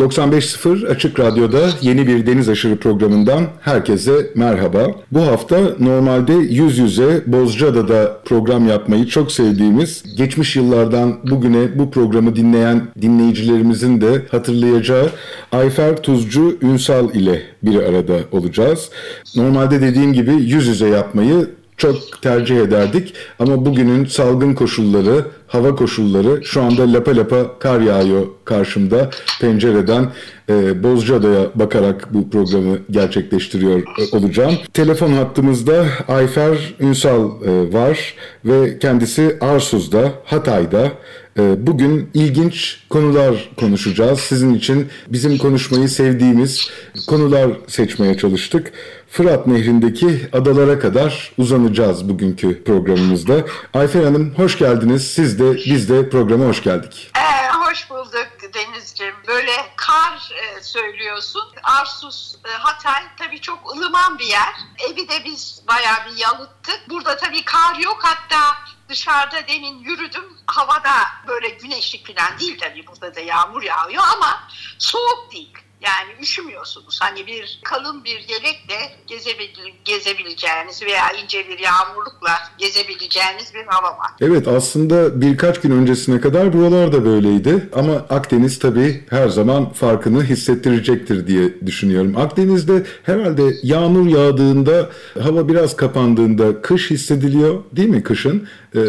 95.0 Açık Radyo'da yeni bir Deniz Aşırı programından herkese merhaba. Bu hafta normalde yüz yüze Bozcaada'da program yapmayı çok sevdiğimiz, geçmiş yıllardan bugüne bu programı dinleyen dinleyicilerimizin de hatırlayacağı Ayfer Tuzcu Ünsal ile bir arada olacağız. Normalde dediğim gibi yüz yüze yapmayı çok tercih ederdik ama bugünün salgın koşulları, hava koşulları şu anda lapa lapa kar yağıyor karşımda pencereden e, Bozcaada'ya bakarak bu programı gerçekleştiriyor olacağım. Telefon hattımızda Ayfer Ünsal e, var ve kendisi Arsuz'da, Hatay'da. E, bugün ilginç konular konuşacağız. Sizin için bizim konuşmayı sevdiğimiz konular seçmeye çalıştık. Fırat Nehri'ndeki adalara kadar uzanacağız bugünkü programımızda. Ayfer Hanım hoş geldiniz. Siz de biz de programa hoş geldik. Ee, hoş bulduk Denizciğim. Böyle kar e, söylüyorsun. Arsus, e, Hatay tabii çok ılıman bir yer. Evi de biz bayağı bir yalıttık. Burada tabii kar yok. Hatta dışarıda demin yürüdüm. Havada böyle güneşlik falan değil tabii. Burada da yağmur yağıyor ama soğuk değil. Yani üşümüyorsunuz. Hani bir kalın bir yelekle gezebil gezebileceğiniz veya ince bir yağmurlukla gezebileceğiniz bir hava var. Evet aslında birkaç gün öncesine kadar buralar da böyleydi. Ama Akdeniz tabii her zaman farkını hissettirecektir diye düşünüyorum. Akdeniz'de herhalde yağmur yağdığında, hava biraz kapandığında kış hissediliyor değil mi kışın? Ee,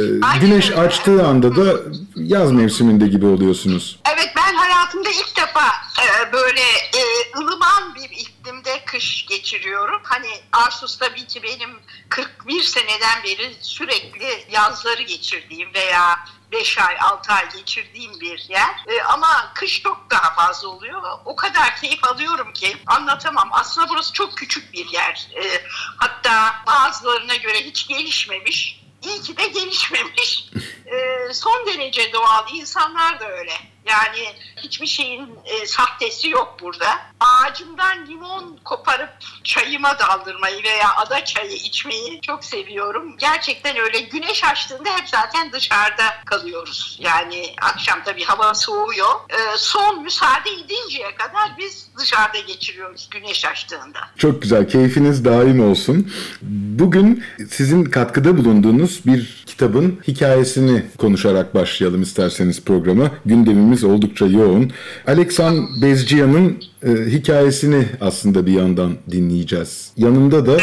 güneş açtığı anda da yaz mevsiminde gibi oluyorsunuz. Evet ben hayatımda ilk defa e, böyle e, ılıman bir iklimde kış geçiriyorum. Hani Arsus tabii ki benim 41 seneden beri sürekli yazları geçirdiğim veya 5 ay 6 ay geçirdiğim bir yer. E, ama kış çok daha fazla oluyor. O kadar keyif alıyorum ki anlatamam. Aslında burası çok küçük bir yer. E, hatta bazılarına göre hiç gelişmemiş. İyi ki de gelişmemiş. E, son derece doğal. İnsanlar da öyle. Yani hiçbir şeyin e, sahtesi yok burada. Ağacımdan limon koparıp çayıma daldırmayı veya ada çayı içmeyi çok seviyorum. Gerçekten öyle güneş açtığında hep zaten dışarıda kalıyoruz. Yani akşam tabii hava soğuyor. E, son müsaade edinceye kadar biz dışarıda geçiriyoruz güneş açtığında. Çok güzel. Keyfiniz daim olsun. Bugün sizin katkıda bulunduğunuz bir kitabın hikayesini konuşarak başlayalım isterseniz programa. Gündemimiz oldukça yoğun. Aleksan Bezciyan'ın e, hikayesini aslında bir yandan dinleyeceğiz. Yanında da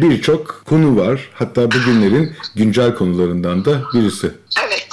birçok konu var. Hatta bugünlerin güncel konularından da birisi. Evet.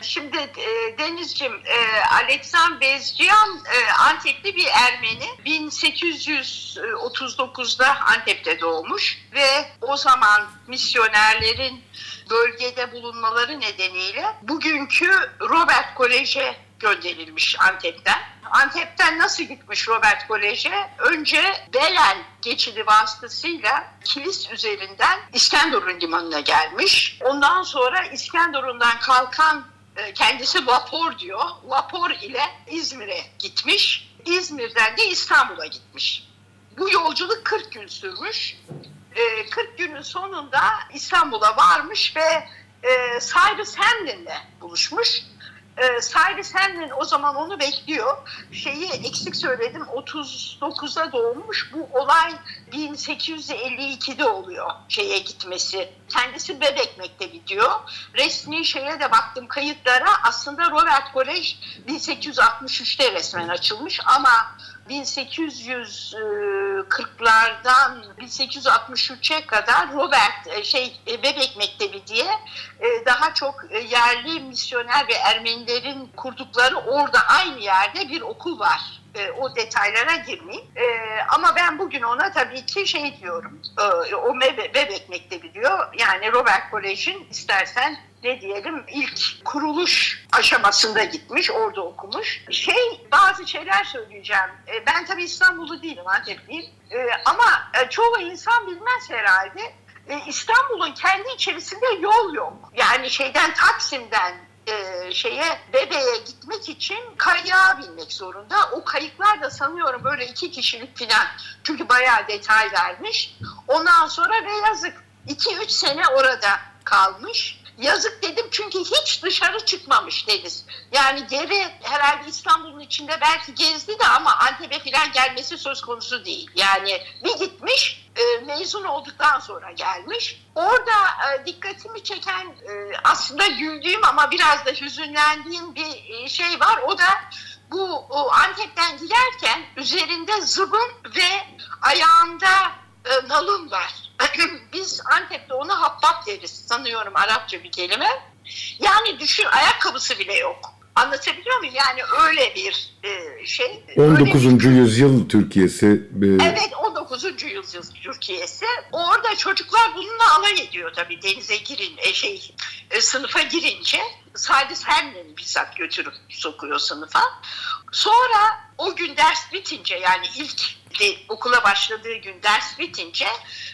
Şimdi e, Denizciğim, e, Aleksan Bezciyan e, Antepli bir Ermeni. 1839'da Antep'te doğmuş ve o zaman misyonerlerin bölgede bulunmaları nedeniyle bugünkü Robert Kolej'e gönderilmiş Antep'ten. Antep'ten nasıl gitmiş Robert Kolej'e? Önce Belen geçidi vasıtasıyla Kilis üzerinden İskenderun limanına gelmiş. Ondan sonra İskenderun'dan kalkan kendisi vapur diyor. Vapur ile İzmir'e gitmiş. İzmir'den de İstanbul'a gitmiş. Bu yolculuk 40 gün sürmüş. 40 günün sonunda İstanbul'a varmış ve Cyrus Hamlin'le buluşmuş. Cyrus Hamlin o zaman onu bekliyor. Şeyi eksik söyledim 39'da doğmuş. Bu olay 1852'de oluyor şeye gitmesi. Kendisi bebek mektebi diyor. Resmi şeye de baktım kayıtlara. Aslında Robert Kolej 1863'te resmen açılmış ama 1840'lardan 1863'e kadar Robert şey Bebek Mektebi diye daha çok yerli misyoner ve Ermenilerin kurdukları orada aynı yerde bir okul var. O detaylara girmeyeyim. Ama ben bugün ona tabii ki şey diyorum. O Bebek Mektebi diyor. Yani Robert Kolej'in istersen ne diyelim ilk kuruluş aşamasında gitmiş, orada okumuş. Şey bazı şeyler söyleyeceğim. E, ben tabii İstanbullu değilim, Antepliyim. E, ama e, çoğu insan bilmez herhalde. İstanbul'un kendi içerisinde yol yok. Yani şeyden Taksim'den şeye bebeğe gitmek için kayığa binmek zorunda. O kayıklar da sanıyorum böyle iki kişilik falan. Çünkü bayağı detay vermiş. Ondan sonra ve yazık 2-3 sene orada kalmış. Yazık dedim çünkü hiç dışarı çıkmamış Deniz. Yani geri herhalde İstanbul'un içinde belki gezdi de ama Antep'e falan gelmesi söz konusu değil. Yani bir gitmiş e, mezun olduktan sonra gelmiş. Orada e, dikkatimi çeken e, aslında güldüğüm ama biraz da hüzünlendiğim bir şey var. O da bu Antep'ten giderken üzerinde zıbın ve ayağında e, nalın var. Biz Antep'te ona habbap deriz sanıyorum Arapça bir kelime. Yani düşün ayakkabısı bile yok. Anlatabiliyor muyum? Yani öyle bir e, şey. 19. Bir... yüzyıl Türkiye'si. E... Evet 19. yüzyıl Türkiye'si. Orada çocuklar bununla alay ediyor tabii denize girin, e, şey e, sınıfa girince. Sadece Hamlin'i bizzat götürüp sokuyor sınıfa. Sonra o gün ders bitince yani ilk okula başladığı gün ders bitince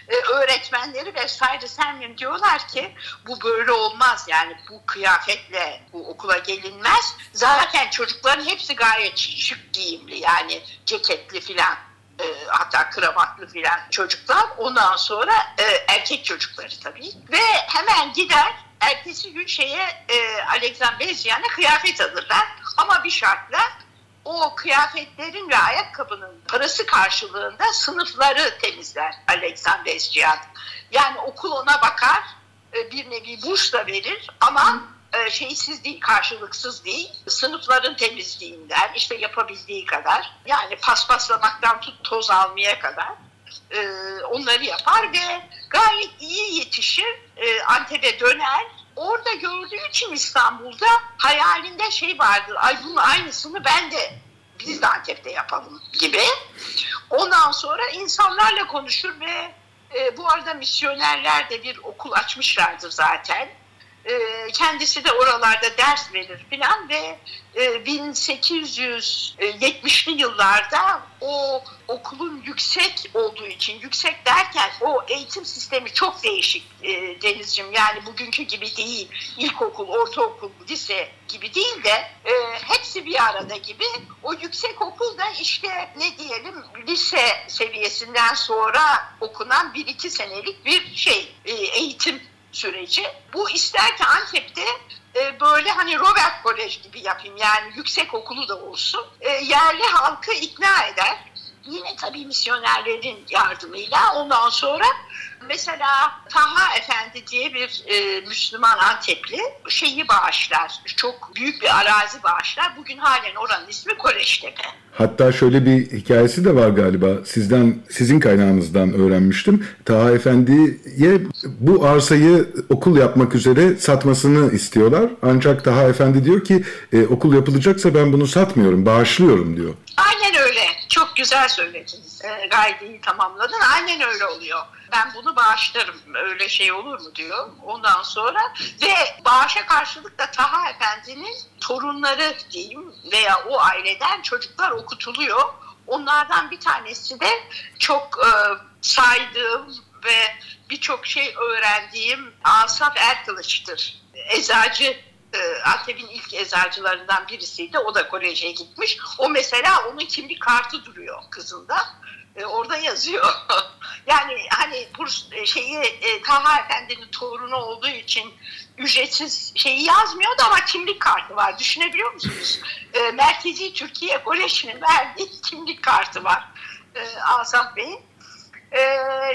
e, öğretmenleri ve Saydı Semlim diyorlar ki bu böyle olmaz yani bu kıyafetle bu okula gelinmez. Zaten çocukların hepsi gayet şık giyimli yani ceketli filan e, hatta kravatlı filan çocuklar. Ondan sonra e, erkek çocukları tabii. Ve hemen gider ertesi gün şeye e, Alexander Bezyan'a kıyafet alırlar. Ama bir şartla o kıyafetlerin ve ayakkabının parası karşılığında sınıfları temizler Alexandresciyan. Yani okul ona bakar, e, bir nevi burs da verir ama e, şeysiz değil, karşılıksız değil. Sınıfların temizliğinden, işte yapabildiği kadar, yani paspaslamaktan tut toz almaya kadar e, onları yapar ve gayet iyi yetişir, Antep'e döner orada gördüğü için İstanbul'da hayalinde şey vardır. Ay bunun aynısını ben de biz de Antep'te yapalım gibi. Ondan sonra insanlarla konuşur ve e, bu arada misyonerler de bir okul açmışlardır zaten. E, kendisi de oralarda ders verir filan ve e, 1870'li yıllarda o okulun yüksek olduğu için yüksek derken o eğitim sistemi çok değişik e, Denizciğim yani bugünkü gibi değil ilkokul, ortaokul, lise gibi değil de e, hepsi bir arada gibi o yüksek okul da işte ne diyelim lise seviyesinden sonra okunan bir iki senelik bir şey e, eğitim süreci. Bu ister ki Antep'te e, böyle hani Robert Kolej gibi yapayım yani yüksek okulu da olsun. E, yerli halkı ikna eder. Yine tabii misyonerlerin yardımıyla ondan sonra Mesela Taha Efendi diye bir e, Müslüman Antepli şeyi bağışlar. Çok büyük bir arazi bağışlar. Bugün halen oranın ismi Koleştepe. Hatta şöyle bir hikayesi de var galiba. Sizden sizin kaynağınızdan öğrenmiştim. Taha Efendi'ye bu arsayı okul yapmak üzere satmasını istiyorlar. Ancak Taha Efendi diyor ki e, okul yapılacaksa ben bunu satmıyorum, bağışlıyorum diyor. Öyle. Çok güzel söylediniz. E, gayet iyi tamamladın. Aynen öyle oluyor ben bunu bağışlarım öyle şey olur mu diyor. Ondan sonra ve bağışa karşılık da Taha Efendi'nin torunları diyeyim veya o aileden çocuklar okutuluyor. Onlardan bir tanesi de çok e, saydığım ve birçok şey öğrendiğim Asaf Erkılıç'tır. Eczacı e, ilk eczacılarından birisiydi. O da koleje gitmiş. O mesela onun kimlik kartı duruyor kızında. E, orada yazıyor. yani hani burs şeyi e, Taha Efendi'nin torunu olduğu için ücretsiz şeyi yazmıyordu ama kimlik kartı var. Düşünebiliyor musunuz? E, Merkezi Türkiye Koleji'nin verdiği kimlik kartı var e, Asaf Bey'in. E,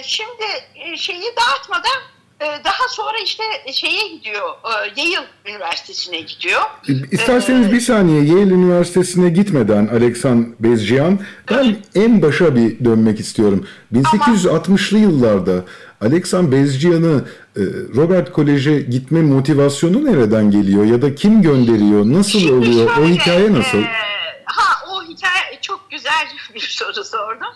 şimdi e, şeyi dağıtmadan daha sonra işte şeye gidiyor, e, Yale Üniversitesi'ne gidiyor. İsterseniz ee, bir saniye Yale Üniversitesi'ne gitmeden Aleksan Bezcihan, ben en başa bir dönmek istiyorum. 1860'lı yıllarda Aleksan Bezcihan'ı e, Robert Kolej'e gitme motivasyonu nereden geliyor ya da kim gönderiyor, nasıl Şimdi oluyor, şöyle, o hikaye nasıl? E, ha o hikaye çok güzel bir soru sordum.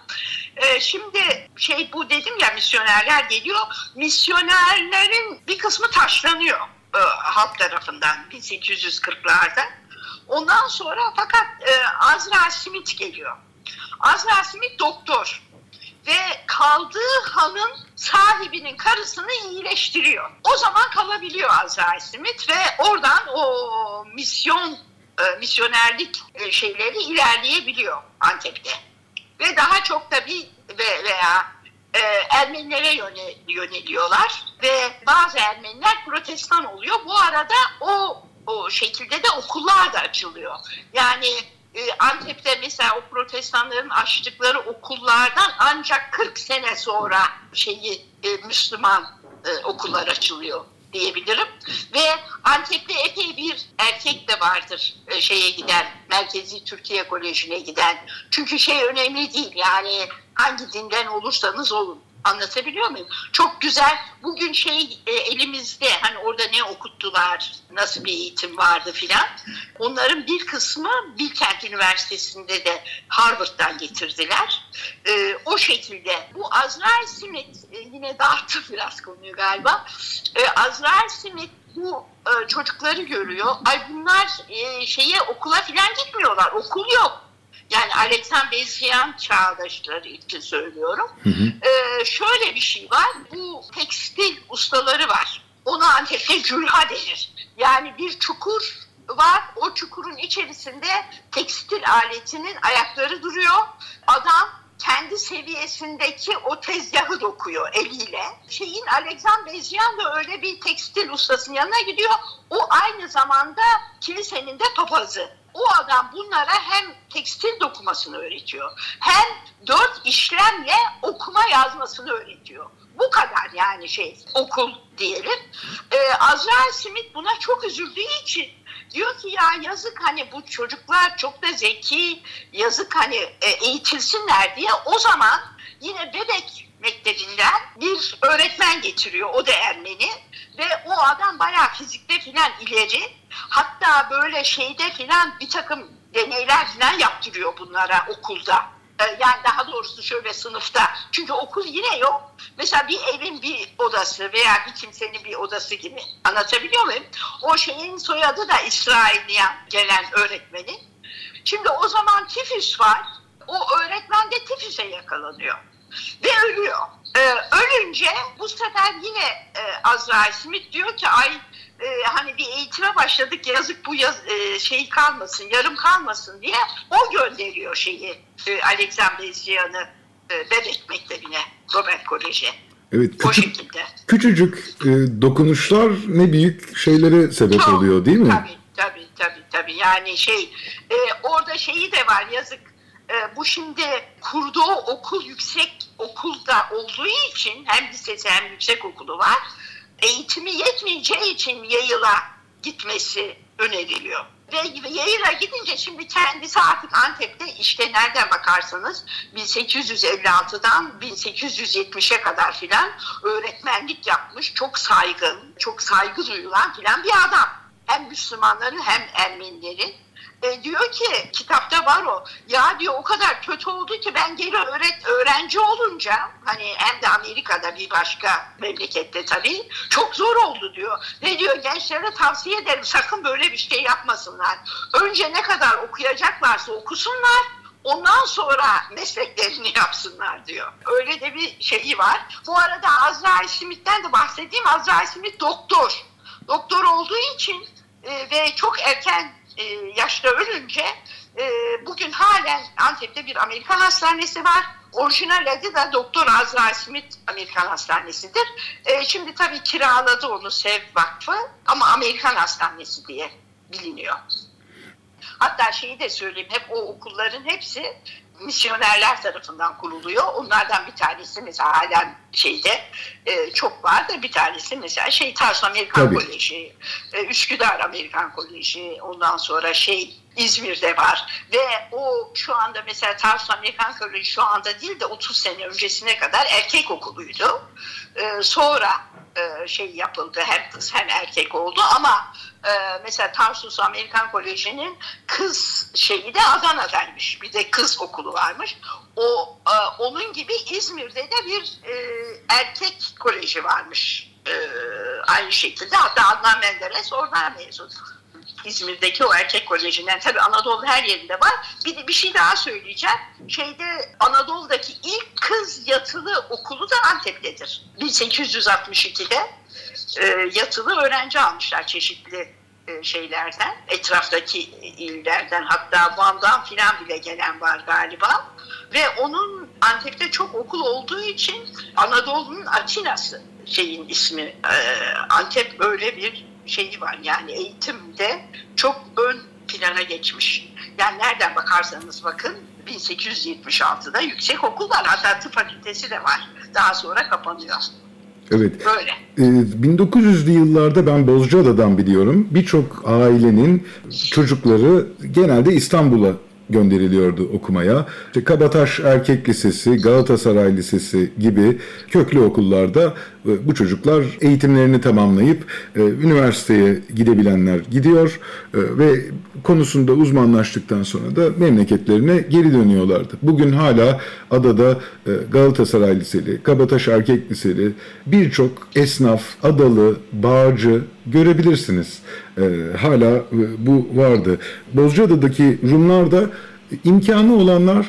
E, şimdi şey bu dedim ya misyonerler geliyor. Misyonerlerin bir kısmı taşlanıyor. e, halk tarafından 1840'larda. Ondan sonra fakat e, Azra Smith geliyor. Azra Smith doktor ve kaldığı hanın sahibinin karısını iyileştiriyor. O zaman kalabiliyor Azra Smith ve oradan o misyon e, misyonerlik e, şeyleri ilerleyebiliyor Antep'te. Ve daha çok tabii ve veya e, Ermenilere yöne, yöneliyorlar ve bazı Ermeniler protestan oluyor. Bu arada o o şekilde de okullar da açılıyor. Yani e, Antep'te mesela o protestanların açtıkları okullardan ancak 40 sene sonra şeyi e, Müslüman e, okullar açılıyor diyebilirim. Ve Antep'te epey bir erkek de vardır e, şeye giden, Merkezi Türkiye Koleji'ne giden. Çünkü şey önemli değil yani hangi dinden olursanız olun. Anlatabiliyor muyum? Çok güzel. Bugün şey e, elimizde hani orada ne okuttular, nasıl bir eğitim vardı filan. Onların bir kısmı Bilkent Üniversitesi'nde de Harvard'dan getirdiler. E, o şekilde. Bu Azrail Smith e, yine dağıttı biraz konuyu galiba. E, Azrail Smith bu e, çocukları görüyor. Ay bunlar e, şeye okula filan gitmiyorlar. Okul yok. Yani Alexander Bezyan çağdaşları için söylüyorum. Hı hı. Ee, şöyle bir şey var. Bu tekstil ustaları var. Ona Antep'te cülha denir. Yani bir çukur var. O çukurun içerisinde tekstil aletinin ayakları duruyor. Adam kendi seviyesindeki o tezgahı dokuyor eliyle. Şeyin Alexander Bezyan da öyle bir tekstil ustasının yanına gidiyor. O aynı zamanda kilisenin de papazı. O adam bunlara hem tekstil dokumasını öğretiyor hem dört işlemle okuma yazmasını öğretiyor. Bu kadar yani şey okul diyelim. Ee, Azrail Smith buna çok üzüldüğü için diyor ki ya yazık hani bu çocuklar çok da zeki yazık hani e, eğitilsinler diye o zaman yine bebek mektebinden bir öğretmen getiriyor o da Ermeni ve o adam bayağı fizikte filan ileri hatta böyle şeyde filan bir takım deneyler filan yaptırıyor bunlara okulda. Ee, Yani daha doğrusu şöyle sınıfta. Çünkü okul yine yok. Mesela bir evin bir odası veya bir kimsenin bir odası gibi. Anlatabiliyor muyum? O şeyin soyadı da İsrail'den gelen öğretmenin. Şimdi o zaman tifüs var. O öğretmen de tifüse yakalanıyor. Ve ölüyor. Ee, ölünce bu sefer yine e, Azrail Smith diyor ki ay e, hani bir eğitime başladık yazık bu yaz, e, şey kalmasın yarım kalmasın diye o gönderiyor şeyi e, Alexander Bezyan'ı e, bebek mektebine Robert Kolej'e. Evet, O küçük, şekilde. küçücük e, dokunuşlar ne büyük şeylere sebep Çok, oluyor değil mi? Tabii tabii tabii tabii. Yani şey e, orada şeyi de var yazık. E, bu şimdi kurduğu okul yüksek okulda olduğu için hem lisesi hem yüksek okulu var. Eğitimi yetmeyeceği için yayıla gitmesi öneriliyor. Ve yayıla gidince şimdi kendisi artık Antep'te işte nereden bakarsanız 1856'dan 1870'e kadar filan öğretmenlik yapmış. Çok saygın, çok saygı duyulan filan bir adam. Hem Müslümanların hem Ermenilerin. E, diyor ki kitapta var o. Ya diyor o kadar kötü oldu ki ben geri öğret öğrenci olunca hani hem de Amerika'da bir başka memlekette tabii çok zor oldu diyor. Ve diyor gençlere tavsiye ederim sakın böyle bir şey yapmasınlar. Önce ne kadar okuyacaklarsa okusunlar. Ondan sonra mesleklerini yapsınlar diyor. Öyle de bir şeyi var. Bu arada Azrail Smith'ten de bahsedeyim. Azrail Smith doktor. Doktor olduğu için e, ve çok erken e, yaşta ölünce e, bugün halen Antep'te bir Amerikan hastanesi var. Orijinal adı da Doktor Azrail Smith Amerikan Hastanesi'dir. E, şimdi tabii kiraladı onu Sev Vakfı ama Amerikan Hastanesi diye biliniyor. Hatta şeyi de söyleyeyim hep o okulların hepsi misyonerler tarafından kuruluyor. Onlardan bir tanesi mesela halen şeyde e, çok var da bir tanesi mesela şey Tarsus Amerikan Tabii. Koleji, e, Üsküdar Amerikan Koleji, ondan sonra şey İzmir'de var ve o şu anda mesela Tarsus Amerikan Koleji şu anda değil de 30 sene öncesine kadar erkek okuluydu. E, sonra e, şey yapıldı hem kız hem erkek oldu ama e, mesela Tarsus Amerikan Koleji'nin kız şeyi de Adana'daymış. Bir de kız okulu varmış. O e, onun gibi İzmir'de de bir e, erkek koleji varmış. E, aynı şekilde hatta Adnan Menderes oradan mezun. İzmir'deki o erkek kolejinden tabii Anadolu her yerinde var. Bir bir şey daha söyleyeceğim. Şeyde Anadolu'daki ilk kız yatılı okulu da Antep'tedir. 1862'de e, yatılı öğrenci almışlar çeşitli e, şeylerden, etraftaki illerden hatta Van'dan filan bile gelen var galiba. Ve onun Antep'te çok okul olduğu için Anadolu'nun Atina'sı şeyin ismi. E, Antep böyle bir şeyi var yani eğitimde çok ön plana geçmiş. Yani nereden bakarsanız bakın 1876'da yüksek okul var hatta tıp fakültesi de var. Daha sonra kapanıyor. Evet. Böyle. Ee, 1900'lü yıllarda ben Bozcaada'dan biliyorum. Birçok ailenin çocukları genelde İstanbul'a gönderiliyordu okumaya. İşte Kabataş Erkek Lisesi, Galatasaray Lisesi gibi köklü okullarda e, bu çocuklar eğitimlerini tamamlayıp e, üniversiteye gidebilenler gidiyor e, ve konusunda uzmanlaştıktan sonra da memleketlerine geri dönüyorlardı. Bugün hala adada Galatasaray Liseli, Kabataş Erkek Liseli birçok esnaf, adalı, bağcı görebilirsiniz. E, hala e, bu vardı. Bozcaada'daki Rumlar da imkanı olanlar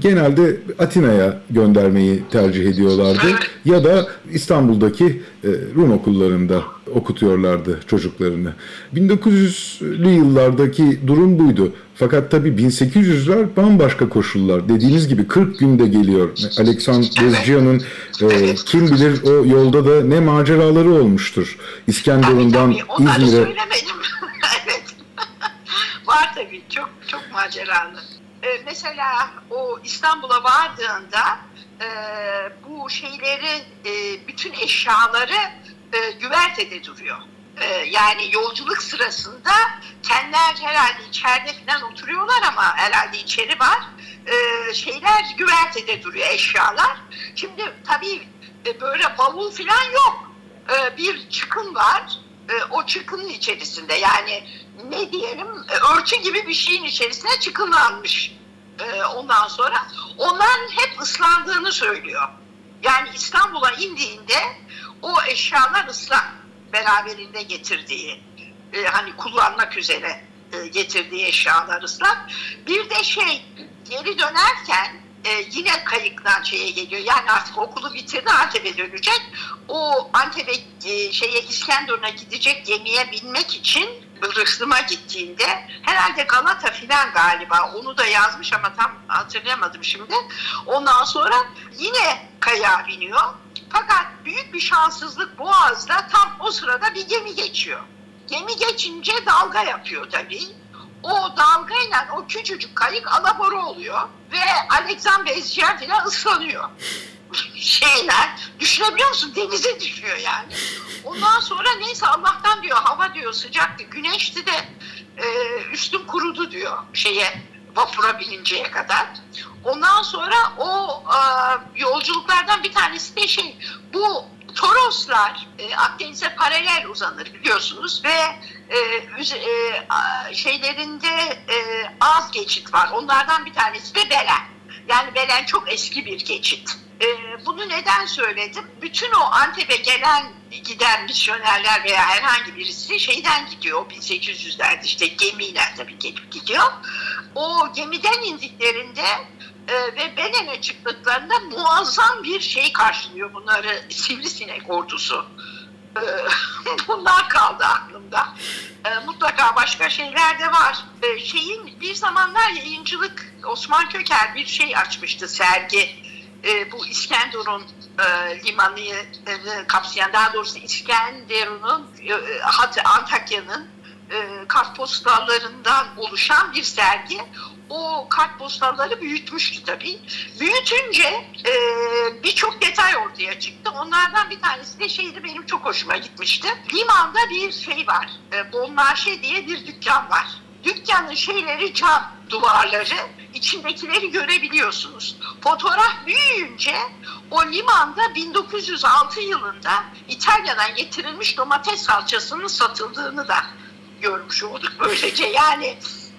genelde Atina'ya göndermeyi tercih ediyorlardı ya da İstanbul'daki e, Rum okullarında okutuyorlardı çocuklarını. 1900'lü yıllardaki durum buydu. Fakat tabii 1800'ler bambaşka koşullar. Dediğiniz gibi 40 günde geliyor. Alexander Bezcia'nın e, kim bilir o yolda da ne maceraları olmuştur. İskenderun'dan İzmir'e. evet. Var tabii. Çok çok maceralı. Ee, mesela o İstanbul'a vardığında e, bu şeyleri, e, bütün eşyaları e, güvertede duruyor. E, yani yolculuk sırasında kendiler herhalde içeride falan oturuyorlar ama herhalde içeri var. E, şeyler güvertede duruyor eşyalar. Şimdi tabii e, böyle bavul falan yok. E, bir çıkın var. E, o çıkının içerisinde yani ne diyelim e, örtü gibi bir şeyin içerisine çıkınlanmış. E, ondan sonra onların hep ıslandığını söylüyor. Yani İstanbul'a indiğinde o eşyalar ıslak beraberinde getirdiği e, hani kullanmak üzere e, getirdiği eşyalar ıslak. Bir de şey geri dönerken e, yine kayıktan şeye geliyor. Yani artık okulu bitirdi Antep'e dönecek. O Antep'e e, şeye İskenderun'a gidecek gemiye binmek için Rıhtım'a gittiğinde herhalde Galata filan galiba onu da yazmış ama tam hatırlayamadım şimdi. Ondan sonra yine kaya biniyor. Fakat büyük bir şanssızlık Boğaz'da tam o sırada bir gemi geçiyor. Gemi geçince dalga yapıyor tabii. O dalgayla o küçücük kayık alabora oluyor ve Alexander Bezciyan filan ıslanıyor. Şeyler düşünebiliyor musun denize düşüyor yani. Ondan sonra neyse Allah'tan diyor hava diyor sıcaktı güneşti de e, üstüm kurudu diyor şeye vapura bininceye kadar. Ondan sonra o e, yolculuklardan bir tanesi de şey bu Toroslar e, Akdeniz'e paralel uzanır biliyorsunuz ve e, e, şeylerinde e, az geçit var. Onlardan bir tanesi de Belen. Yani Belen çok eski bir geçit. E, bunu neden söyledim? Bütün o Antep'e gelen giden misyonerler veya herhangi birisi şeyden gidiyor. 1800'lerde işte gemiyle tabii gelip gidiyor. O gemiden indiklerinde e, ve Belen'e çıktıklarında muazzam bir şey karşılıyor bunları sivrisinek ordusu. E, bunlar kaldı aklımda. E, mutlaka başka şeyler de var. E, şeyin bir zamanlar yayıncılık Osman Köker bir şey açmıştı sergi. E, bu İskenderun e, limanı e, kapsayan daha doğrusu İskenderun'un e, hatta Antakya'nın e, kartpostallarından oluşan bir sergi. O kartpostalları büyütmüştü tabii. Büyütünce e, birçok detay ortaya çıktı. Onlardan bir tanesi de şeydi benim çok hoşuma gitmişti. Limanda bir şey var. E, Bonmarşe diye bir dükkan var. Dükkanın şeyleri cam duvarları, içindekileri görebiliyorsunuz. Fotoğraf büyüyünce o limanda 1906 yılında İtalya'dan getirilmiş domates salçasının satıldığını da görmüş olduk böylece. Yani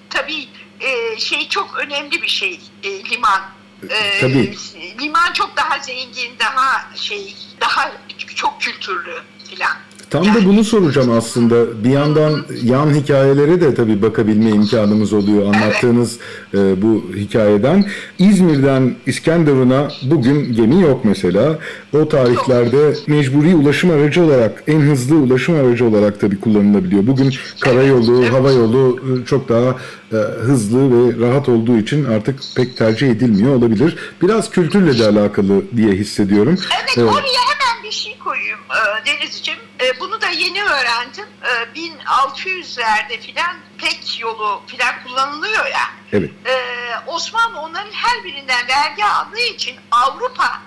tabii e, şey çok önemli bir şey e, liman. E, Tabii. Liman çok daha zengin, daha şey, daha çok kültürlü filan. Tam da bunu soracağım aslında. Bir yandan yan hikayelere de tabii bakabilme imkanımız oluyor anlattığınız e, bu hikayeden. İzmir'den İskenderun'a bugün gemi yok mesela. O tarihlerde mecburi ulaşım aracı olarak, en hızlı ulaşım aracı olarak tabii kullanılabiliyor. Bugün karayolu, hava yolu e, çok daha e, hızlı ve rahat olduğu için artık pek tercih edilmiyor olabilir. Biraz kültürle de alakalı diye hissediyorum. Evet, Evet. oraya 1600'lerde filan pek yolu filan kullanılıyor ya. Evet. E, Osmanlı onların her birinden vergi aldığı için Avrupa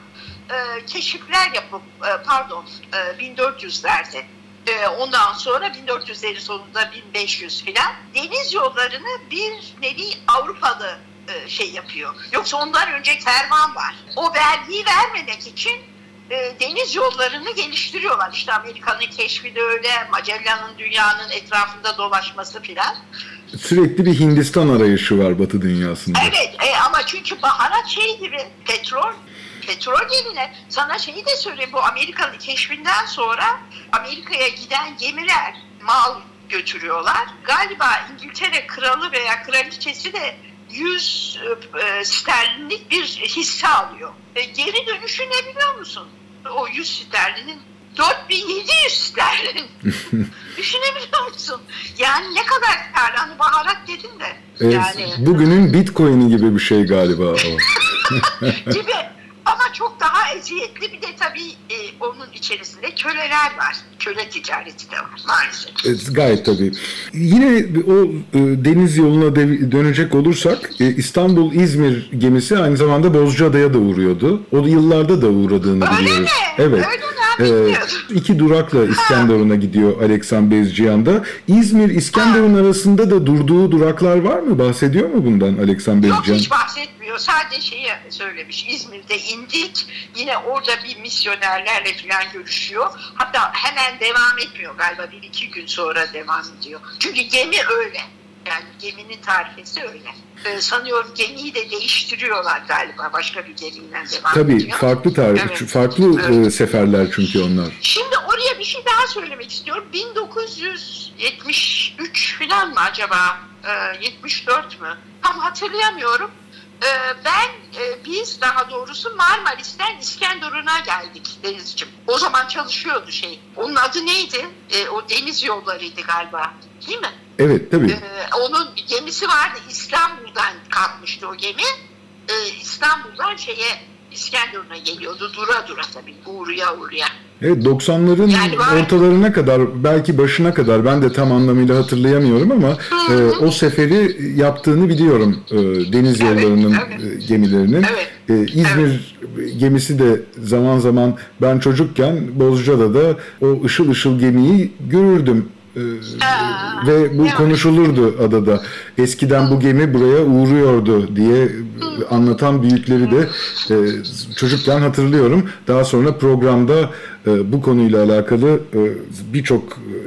e, keşifler yapıp e, pardon e, 1400'lerde e, ondan sonra 1400'lerin sonunda 1500 filan deniz yollarını bir nevi Avrupalı e, şey yapıyor. Yoksa ondan önce kervan var. O vergiyi vermemek için e, deniz yollarını geliştiriyorlar. İşte Amerika'nın keşfi de öyle, Magellan'ın dünyanın etrafında dolaşması filan. Sürekli bir Hindistan arayışı var Batı dünyasında. Evet e, ama çünkü baharat şey gibi petrol petrol yerine sana şeyi de söyleyeyim bu Amerika'nın keşfinden sonra Amerika'ya giden gemiler mal götürüyorlar. Galiba İngiltere kralı veya kraliçesi de 100 e, sterlinlik bir hisse alıyor. E, geri dönüşü ne biliyor musun? O 100 sterlinin 4700 sterlin. Düşünebiliyor musun? Yani ne kadar kârlı. Hani baharat dedin de. Evet, Yani bugünün bitcoin'i gibi bir şey galiba o. gibi ama çok daha eziyetli bir de tabii e, onun içerisinde köleler var. Köle ticareti de var maalesef. Evet, gayet tabii. Yine o e, deniz yoluna de- dönecek olursak e, İstanbul-İzmir gemisi aynı zamanda Bozcaada'ya da uğruyordu. O yıllarda da uğradığını Öyle biliyoruz. mi? Evet. Öyle mi? Ee, iki durakla İskenderun'a gidiyor Aleksan Bezciyan'da. İzmir-İskenderun arasında da durduğu duraklar var mı? Bahsediyor mu bundan Aleksan Yok Bezciyan? hiç bahsetmiyor. Sadece şeyi söylemiş. İzmir'de indik. Yine orada bir misyonerlerle falan görüşüyor. Hatta hemen devam etmiyor galiba. Bir iki gün sonra devam ediyor. Çünkü gemi öyle. Yani geminin tarifesi öyle. Ee, sanıyorum gemiyi de değiştiriyorlar galiba. Başka bir gemiyle devam Tabii ediyor. farklı tarih, Evet. farklı Evet. e, seferler çünkü onlar. Şimdi oraya bir şey daha söylemek istiyorum. 1973 falan mı acaba? Ee, 74 mü? Tam hatırlayamıyorum. Ee, ben, e, biz daha doğrusu Marmaris'ten İskenderun'a geldik Denizciğim. O zaman çalışıyordu şey. Onun adı neydi? Ee, o deniz yollarıydı galiba. Değil mi? Evet tabii. Ee, onun gemisi vardı. İstanbul'dan kalkmıştı o gemi. Ee, İstanbul'dan şeye İskenderun'a geliyordu. Dura dura tabii. Uğruya uğruya. Evet 90'ların Yani var- ortalarına kadar belki başına kadar ben de tam anlamıyla hatırlayamıyorum ama e, o seferi yaptığını biliyorum e, deniz Evet, yollarının evet. e, gemilerinin. Evet, E, İzmir gemisi de zaman zaman ben çocukken Bozcaada'da o ışıl ışıl gemiyi görürdüm. E, Aa, ve bu evet. konuşulurdu adada. Eskiden bu gemi buraya uğruyordu diye e, anlatan büyükleri de e, çocukken hatırlıyorum. Daha sonra programda e, bu konuyla alakalı e, birçok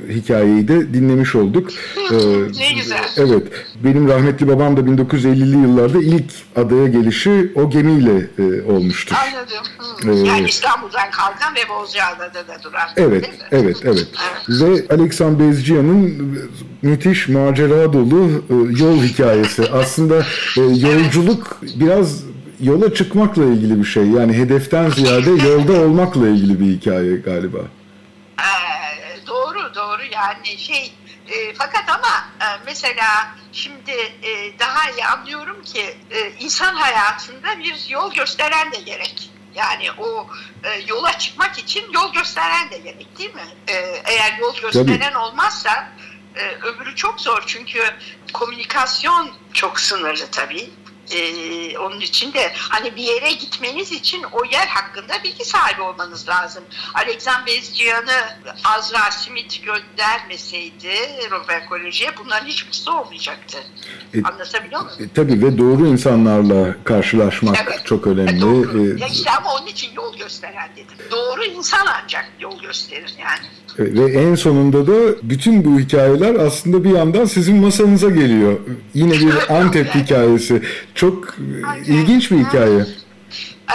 e, hikayeyi de dinlemiş olduk. E, Ne güzel. Evet. Benim rahmetli babam da 1950'li yıllarda ilk adaya gelişi o gemiyle e, olmuştur. Anladım. Hı. Ee, yani İstanbul'dan kalkan ve Bozcaada'da da duran. Evet, mi? evet, evet. Ve Aleksan Bezciyan'ın müthiş macera dolu yol hikayesi. Aslında yolculuk biraz yola çıkmakla ilgili bir şey. Yani hedeften ziyade yolda olmakla ilgili bir hikaye galiba. Ee, doğru doğru yani şey e, fakat ama e, mesela şimdi e, daha iyi anlıyorum ki e, insan hayatında bir yol gösteren de gerek. Yani o e, yola çıkmak için yol gösteren de gerek değil mi? E, eğer yol gösteren olmazsa e, öbürü çok zor çünkü komünikasyon çok sınırlı tabii. Ee, onun için de hani bir yere gitmeniz için o yer hakkında bilgi sahibi olmanız lazım. Alexander Bezciyan'ı Azra Smith göndermeseydi Robert Koleji'ye bunların hiçbirisi olmayacaktı. E, Anlatabiliyor muyum? E, tabii ve doğru insanlarla karşılaşmak Evet. çok E, önemli. doğru. E, Ya işte ama onun için yol gösteren dedim. Doğru insan ancak yol gösterir yani. Ve en sonunda da bütün bu hikayeler aslında bir yandan sizin masanıza geliyor. Yine bir Antep hikayesi. Çok Aynen. ilginç bir hikaye.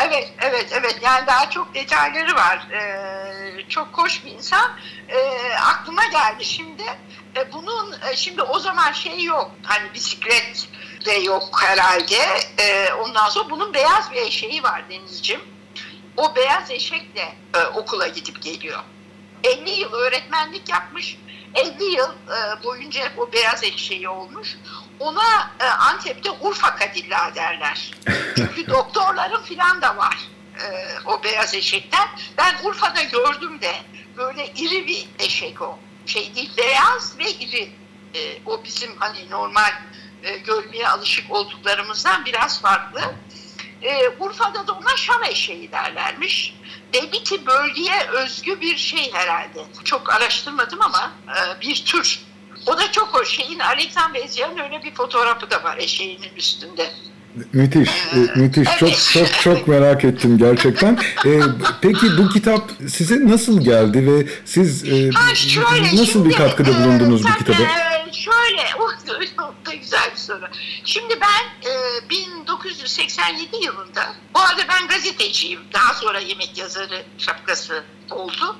Evet, evet, evet. Yani daha çok detayları var. Ee, çok hoş bir insan. Ee, aklıma geldi şimdi. E, bunun e, şimdi o zaman şey yok. Hani bisiklet de yok herhalde. Ee, ondan sonra bunun beyaz bir eşeği var Denizciğim. O beyaz eşekle e, okula gidip geliyor. 50 yıl öğretmenlik yapmış. 50 yıl e, boyunca hep o beyaz eşeği olmuş. Ona e, Antep'te Urfa Kadilla derler. Çünkü doktorların filan da var e, o beyaz eşekten. Ben Urfa'da gördüm de böyle iri bir eşek o. Şey değil beyaz ve iri. E, o bizim hani normal e, görmeye alışık olduklarımızdan biraz farklı. E, Urfa'da da ona Şam eşeği derlermiş. Belli ki bölgeye özgü bir şey herhalde. Çok araştırmadım ama e, bir tür. O da çok hoş. Şeyin Alexander Bezia'nın öyle bir fotoğrafı da var eşeğinin üstünde. Müthiş, e, müthiş. Çok çok çok merak ettim gerçekten. E, peki bu kitap size nasıl geldi ve siz e, Ha, şöyle, nasıl şimdi, bir katkıda e, bulundunuz bu tabii, kitaba? e, şöyle, o da güzel bir soru. Şimdi ben e, 1987 yılında, bu arada ben gazeteciyim, daha sonra yemek yazarı şapkası oldu.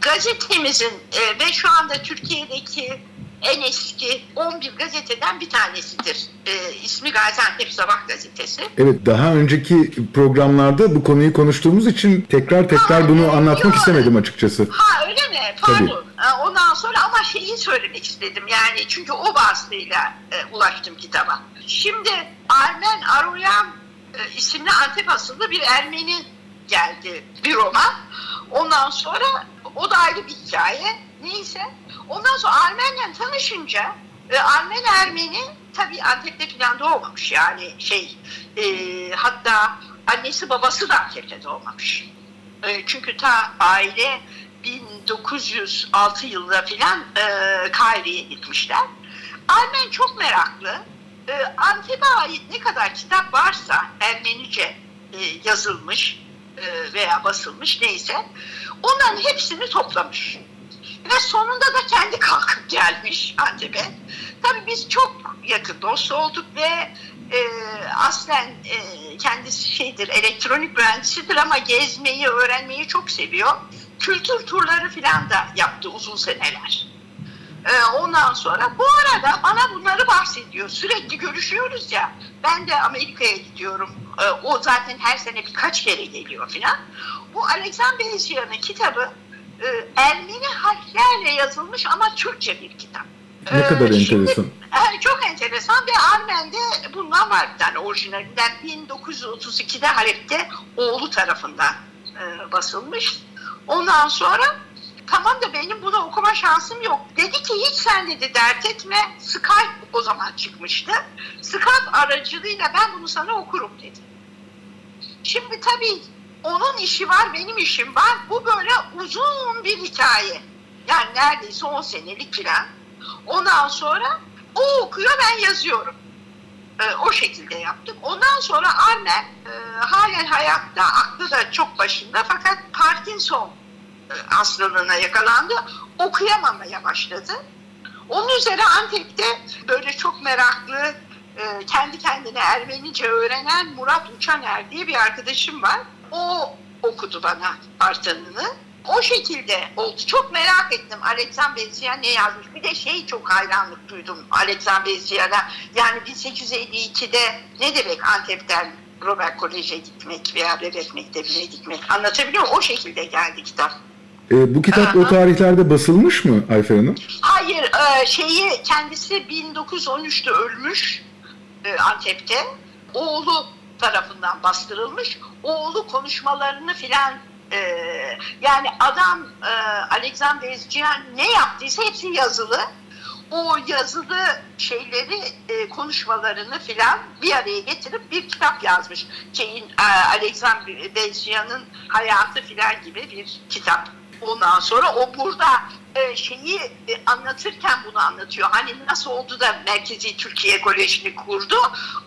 Gazetemizin e, ve şu anda Türkiye'deki en eski 11 gazeteden bir tanesidir. E, ismi Gaziantep Sabah Gazetesi. Evet, daha önceki programlarda bu konuyu konuştuğumuz için tekrar tekrar Ha, bunu evet, anlatmak yok. istemedim açıkçası. Ha öyle mi? Pardon. Ha, Ondan sonra ama şeyi söylemek istedim yani çünkü o vasıtayla e, ulaştım kitaba. Şimdi Armen Aroyan e, isimli Antep asıllı bir Ermeni geldi bir roman. Ondan sonra o da ayrı bir hikaye. Neyse. Ondan sonra Armen'le tanışınca e, Armen Ermeni tabii Antep'te falan doğmamış yani şey e, hatta annesi babası da Antep'te doğmamış. E, çünkü ta aile 1906 yılında filan e, Kahire'ye gitmişler. Armen çok meraklı. E, Antep'e ait ne kadar kitap varsa Ermenice e, yazılmış e, veya basılmış neyse onların hepsini toplamış. Ve sonunda da kendi kalkıp gelmiş Antep'e. Tabii biz çok yakın dost olduk ve e, aslen e, kendisi şeydir elektronik mühendisidir ama gezmeyi, öğrenmeyi çok seviyor. Kültür turları falan da yaptı uzun seneler. E, ondan sonra bu arada bana bunları bahsediyor. Sürekli görüşüyoruz ya. Ben de Amerika'ya gidiyorum. E, o zaten her sene birkaç kere geliyor falan. Bu Alexander Bezia'nın kitabı e, Ermeni harflerle yazılmış ama Türkçe bir kitap. Ne E, kadar şimdi- enteresan. e, çok enteresan ve Armen'de bundan var bir tane orijinalinden 1932'de Halep'te oğlu tarafından e, basılmış. Ondan sonra tamam da benim bunu okuma şansım yok. Dedi ki hiç sen dedi dert etme. Skype o zaman çıkmıştı. Skype aracılığıyla ben bunu sana okurum dedi. Şimdi tabii onun işi var, benim işim var. Bu böyle uzun bir hikaye. Yani neredeyse 10 senelik falan. Ondan sonra o okuyor, ben yazıyorum. Ee, o şekilde yaptım. Ondan sonra annem e, halen hayatta, aklı da çok başında fakat Parkinson e, hastalığına yakalandı. Okuyamamaya başladı. Onun üzerine Antep'te böyle çok meraklı, e, kendi kendine Ermenice öğrenen Murat Uçaner diye bir arkadaşım var. O okudu bana Artan'ını. O şekilde oldu. Çok merak ettim Alexander Bezia ne yazmış. Bir de şey çok hayranlık duydum Alexander Bezia'da. Yani 1852'de ne demek Antep'ten Robert Kolej'e gitmek veya Devlet Mektebi'ne gitmek anlatabiliyor muyum? O şekilde geldi kitap. E, bu kitap o tarihlerde basılmış mı Ayfer Hanım? Hayır, e, şeyi kendisi 1913'te ölmüş e, Antep'te. Oğlu tarafından bastırılmış. Oğlu konuşmalarını filan e, yani adam e, Alexander Ezcihan ne yaptıysa hepsi yazılı. O yazılı şeyleri, e, konuşmalarını filan bir araya getirip bir kitap yazmış. Şeyin e, Alexander Bezcihan'ın hayatı filan gibi bir kitap. Ondan sonra o burada e, şeyi e, anlatırken bunu anlatıyor. Hani nasıl oldu da Merkezi Türkiye Koleji'ni kurdu?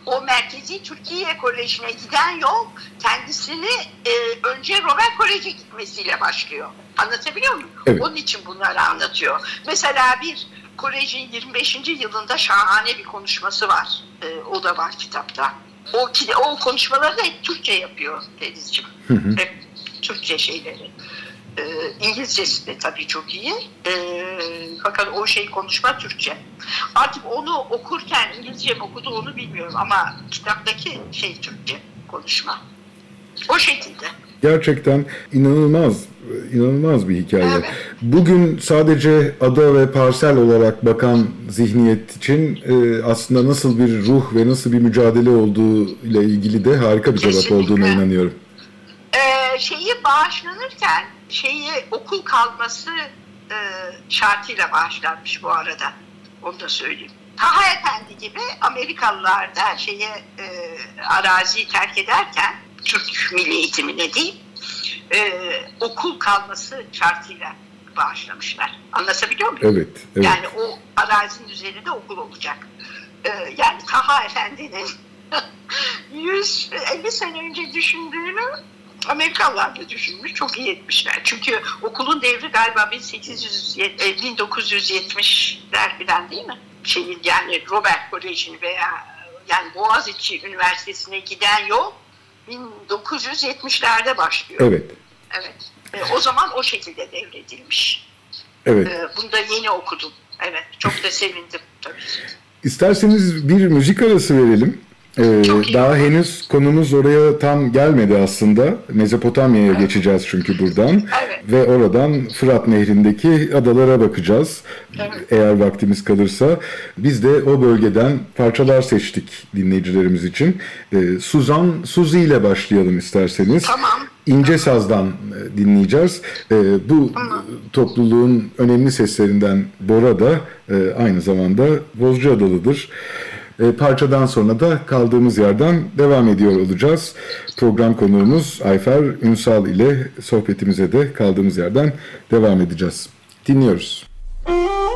O Merkezi Türkiye Koleji'ne giden yol kendisini e, önce Robert Kolej'e gitmesiyle başlıyor. Anlatabiliyor muyum? Evet. Onun için bunları anlatıyor. Mesela bir kolejin 25. yılında şahane bir konuşması var. E, o da var kitapta. O, o konuşmaları da hep Türkçe yapıyor Denizciğim. Hep Türkçe şeyleri. E, İngilizcesi de tabii çok iyi. E, fakat o şey konuşma Türkçe. Artık onu okurken İngilizce mi okudu onu bilmiyorum ama kitaptaki şey Türkçe konuşma. O şekilde. Gerçekten inanılmaz, inanılmaz bir hikaye. Evet. Bugün sadece ada ve parsel olarak bakan zihniyet için e, aslında nasıl bir ruh ve nasıl bir mücadele olduğu ile ilgili de harika bir cevap Kesinlikle. olduğuna inanıyorum. Ee, şeyi bağışlanırken şeyi okul kalması e, şartıyla bağışlanmış bu arada. Onu da söyleyeyim. Taha Efendi gibi Amerikalılar da şeye e, araziyi terk ederken Türk milli eğitimine değil e, okul kalması şartıyla bağışlamışlar. Anlatabiliyor muyum? Evet, evet. Yani o arazinin üzerinde okul olacak. Ee, yani Taha Efendi'nin 150 sene önce düşündüğünü Amerikalılar da düşünmüş. Çok iyi etmişler. Çünkü okulun devri galiba 1800, e, 1970'ler falan değil mi? Şeyin yani Robert Koleji'ni veya yani Boğaziçi Üniversitesi'ne giden yol 1970'lerde başlıyor. Evet, Evet. E, o zaman o şekilde devredilmiş. evet. Ee, bunu da yeni okudum. Evet, çok da sevindim tabii. İsterseniz bir müzik arası verelim. Ee, daha henüz konumuz oraya tam gelmedi aslında. Mezopotamya'ya geçeceğiz çünkü buradan. Evet. Ve oradan Fırat Nehri'ndeki adalara bakacağız. Evet. Eğer vaktimiz kalırsa. Biz de o bölgeden parçalar seçtik dinleyicilerimiz için. Ee, Suzan, Suzi ile başlayalım isterseniz. Tamam. İnce Saz'dan e, dinleyeceğiz. E, bu topluluğun önemli seslerinden Bora da e, aynı zamanda Bozcaadalı'dır. E, parçadan sonra da kaldığımız yerden devam ediyor olacağız. Program konuğumuz Ayfer Ünsal ile sohbetimize de kaldığımız yerden devam edeceğiz. Dinliyoruz. Thank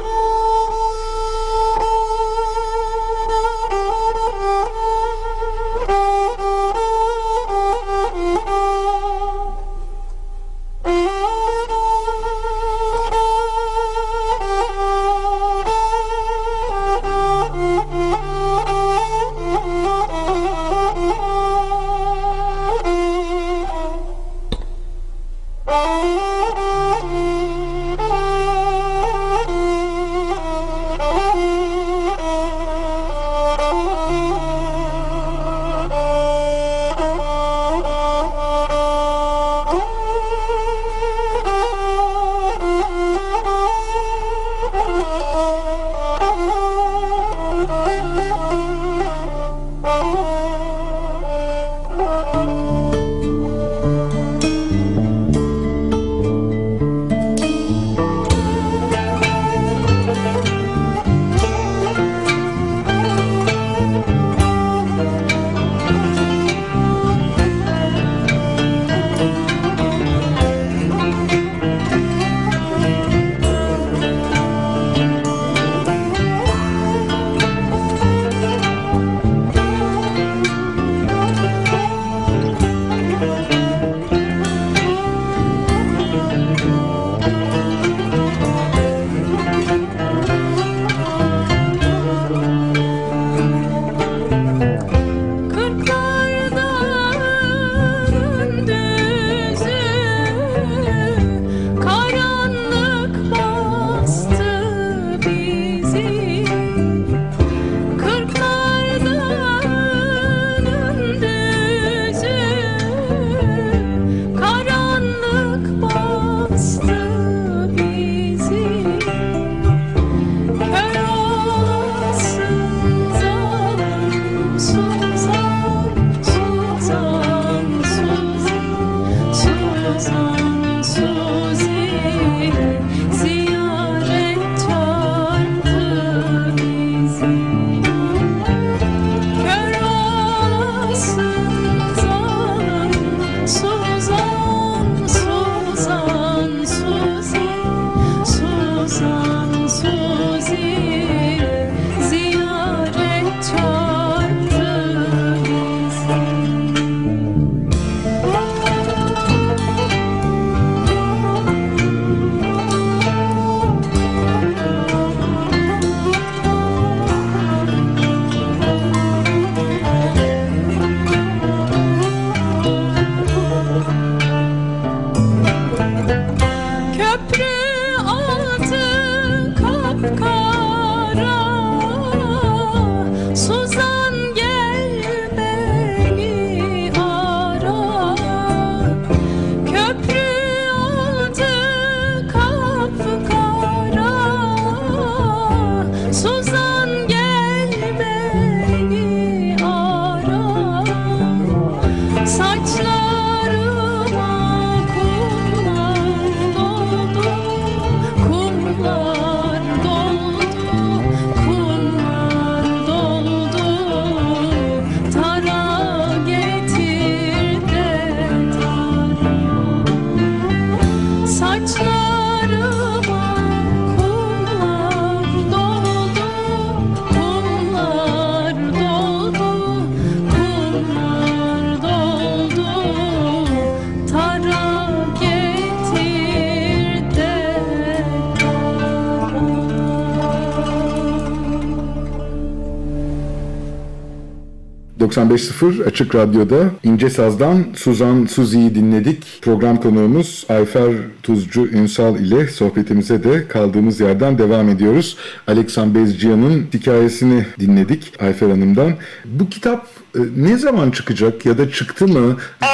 95.0 Açık Radyo'da İnce Saz'dan Suzan Suzi'yi dinledik. Program konuğumuz Ayfer Tuzcu Ünsal ile sohbetimize de kaldığımız yerden devam ediyoruz. Aleksan Bezciyan'ın hikayesini dinledik Ayfer Hanım'dan. Bu kitap e, ne zaman çıkacak ya da çıktı mı? Ee,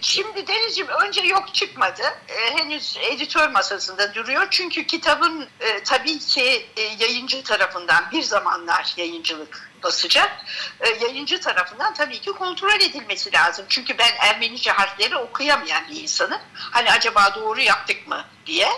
şimdi Deniz'ciğim önce yok çıkmadı. Ee, henüz editör masasında duruyor. Çünkü kitabın e, tabii ki e, yayıncı tarafından bir zamanlar yayıncılık basacak. E, yayıncı tarafından tabii ki kontrol edilmesi lazım. Çünkü ben Ermenice harfleri okuyamayan bir insanım. Hani acaba doğru yaptık mı diye.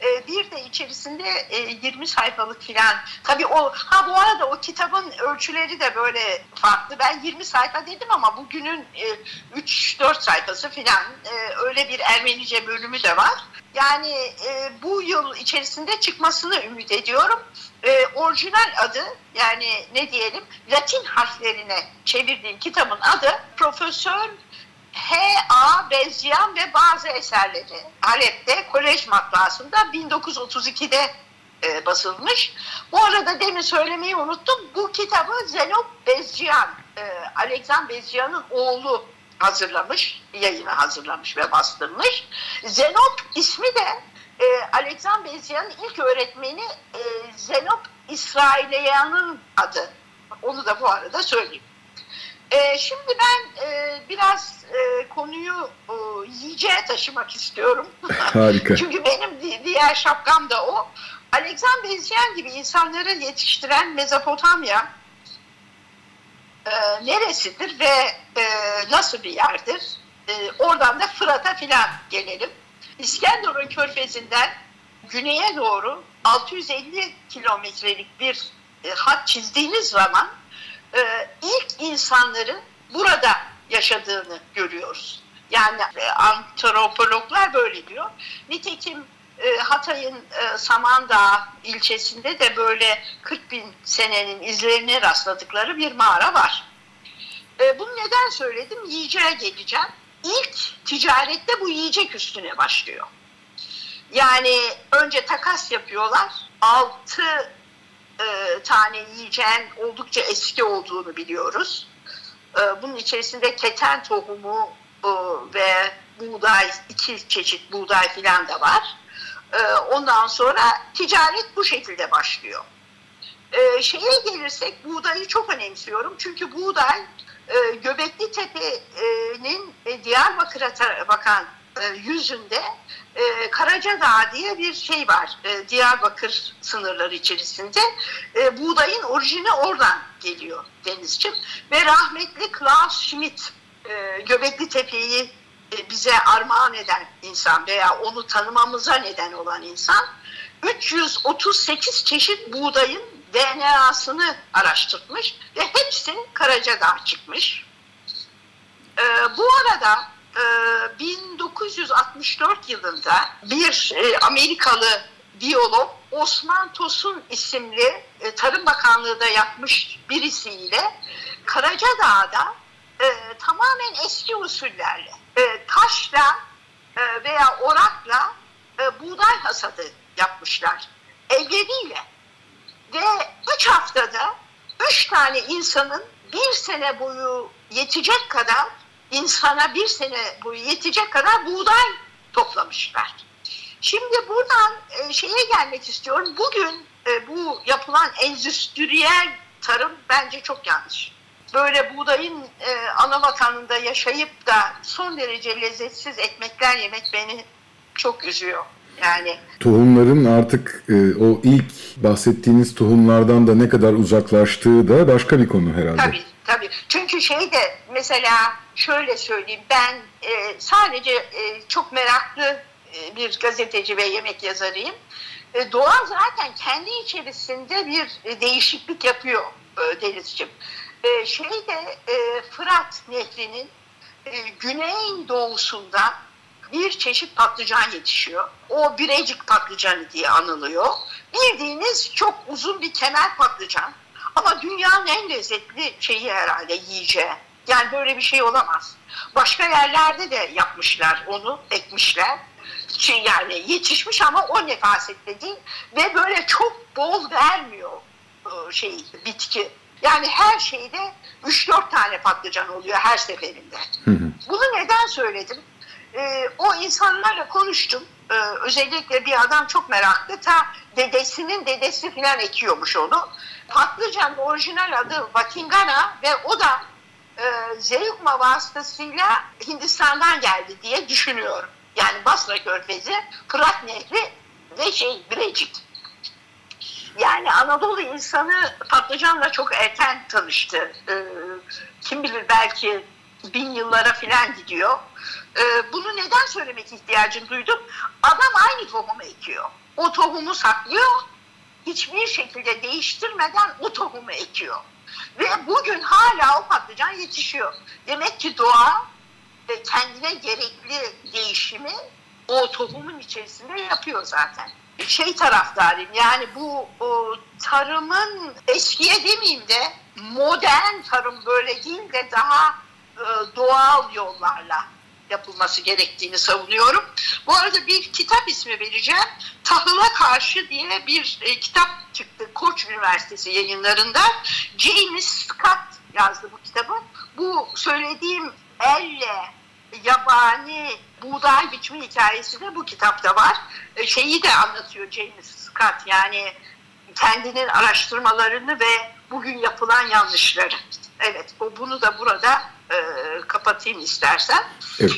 E, bir de içerisinde e, 20 sayfalık filan. Tabii o ha bu arada o kitabın ölçüleri de böyle farklı. Ben 20 sayfa dedim ama bugünün e, 3-4 sayfası filan e, öyle bir Ermenice bölümü de var. Yani e, bu yıl içerisinde çıkmasını ümit ediyorum. E, orijinal adı yani ne diyelim Latin harflerine çevirdiğim kitabın adı Profesör H.A. Bezyan ve bazı eserleri Halep'te kolej matbaasında 1932'de e, basılmış. Bu arada demin söylemeyi unuttum. Bu kitabı Zenop Bezyan, e, Alexander Bezyan'ın oğlu hazırlamış, yayına hazırlamış ve bastırmış. Zenop ismi de e, Alexander Bezyan'ın ilk öğretmeni e, Zenop İsrailiyan'ın adı. Onu da bu arada söyleyeyim. E, şimdi ben e, biraz e, konuyu e, yiyeceğe taşımak istiyorum. Harika. Çünkü benim di- diğer şapkam da o. Alexander Bezyan gibi insanları yetiştiren Mezopotamya e, neresidir ve e, nasıl bir yerdir? E, oradan da Fırat'a filan gelelim. İskenderun Körfezi'nden güneye doğru 650 kilometrelik bir e, hat çizdiğiniz zaman e, ilk insanların burada yaşadığını görüyoruz. Yani e, antropologlar böyle diyor. Nitekim e, Hatay'ın e, Samandağ ilçesinde de böyle 40 bin senenin izlerine rastladıkları bir mağara var. E, bunu neden söyledim? Yiyeceğe geleceğim. İlk ticarette bu yiyecek üstüne başlıyor. Yani önce takas yapıyorlar. Altı e, tane yiyeceğin oldukça eski olduğunu biliyoruz. E, bunun içerisinde keten tohumu e, ve buğday, iki çeşit buğday filan da var. E, ondan sonra ticaret bu şekilde başlıyor. E, şeye gelirsek buğdayı çok önemsiyorum. Çünkü buğday e, Göbekli Tepe'nin e, Diyarbakır'a bakan yüzünde e, Karacadağ diye bir şey var. E, Diyarbakır sınırları içerisinde. E, buğdayın orijini oradan geliyor Denizciğim. Ve rahmetli Klaus Schmidt e, Göbekli Tepe'yi e, bize armağan eden insan veya onu tanımamıza neden olan insan 338 çeşit buğdayın DNA'sını araştırmış ve hepsi Karacadağ çıkmış. E, bu arada e, 1964 yılında bir e, Amerikalı biyolog Osman Tosun isimli e, Tarım Bakanlığı da yapmış birisiyle Karacadağ'da e, tamamen eski usullerle e, taşla veya orakla buğday hasadı yapmışlar. Elleriyle. Ve üç haftada üç tane insanın bir sene boyu yetecek kadar insana bir sene boyu yetecek kadar buğday toplamışlar. Şimdi buradan e, şeye gelmek istiyorum. Bugün e, bu yapılan endüstriyel tarım bence çok yanlış. Böyle buğdayın e, ana vatanında yaşayıp da son derece lezzetsiz ekmekler yemek beni çok üzüyor. Yani Tohumların artık e, o ilk bahsettiğiniz tohumlardan da ne kadar uzaklaştığı da başka bir konu herhalde. Tabii tabii. Çünkü şey de mesela şöyle söyleyeyim ben e, sadece e, çok meraklı e, bir gazeteci ve yemek yazarıyım. E, doğa zaten kendi içerisinde bir e, değişiklik yapıyor e, Denizciğim. E, şeyde e, Fırat Nehri'nin e, güney doğusunda bir çeşit patlıcan yetişiyor. O birecik patlıcanı diye anılıyor. Bildiğiniz çok uzun bir kemer patlıcan. Ama dünyanın en lezzetli şeyi herhalde yiyeceği. Yani böyle bir şey olamaz. Başka yerlerde de yapmışlar onu, ekmişler. Şey yani yetişmiş ama o nefasette değil. Ve böyle çok bol vermiyor e, şey bitki. Yani her şeyde 3-4 tane patlıcan oluyor her seferinde. Bunu neden söyledim? Ee, o insanlarla konuştum. Ee, özellikle bir adam çok meraklı. Ta dedesinin dedesi falan ekiyormuş onu. Patlıcan orijinal adı Vakingana ve o da e, Zeyukma vasıtasıyla Hindistan'dan geldi diye düşünüyorum. Yani Basra Körfezi, Fırat Nehri ve şey Birecik. Yani Anadolu insanı patlıcanla çok erken tanıştı. Ee, kim bilir belki bin yıllara falan gidiyor. Ee, bunu neden söylemek ihtiyacını duydum? Adam aynı tohumu ekiyor. O tohumu saklıyor. Hiçbir şekilde değiştirmeden o tohumu ekiyor. Ve bugün hala o patlıcan yetişiyor. Demek ki doğa ve kendine gerekli değişimi o tohumun içerisinde yapıyor zaten. Şey taraftarıyım yani bu o, tarımın eskiye demeyeyim de modern tarım böyle değil de daha e, doğal yollarla yapılması gerektiğini savunuyorum. Bu arada bir kitap ismi vereceğim. Tahıla Karşı diye bir e, kitap çıktı Koç Üniversitesi yayınlarında. James Scott yazdı bu kitabı. Bu söylediğim elle yabani buğday biçimi hikayesi de bu kitapta var. E, şeyi de anlatıyor James Scott yani kendinin araştırmalarını ve bugün yapılan yanlışları. Evet, o bunu da burada e, kapatayım istersen. Evet.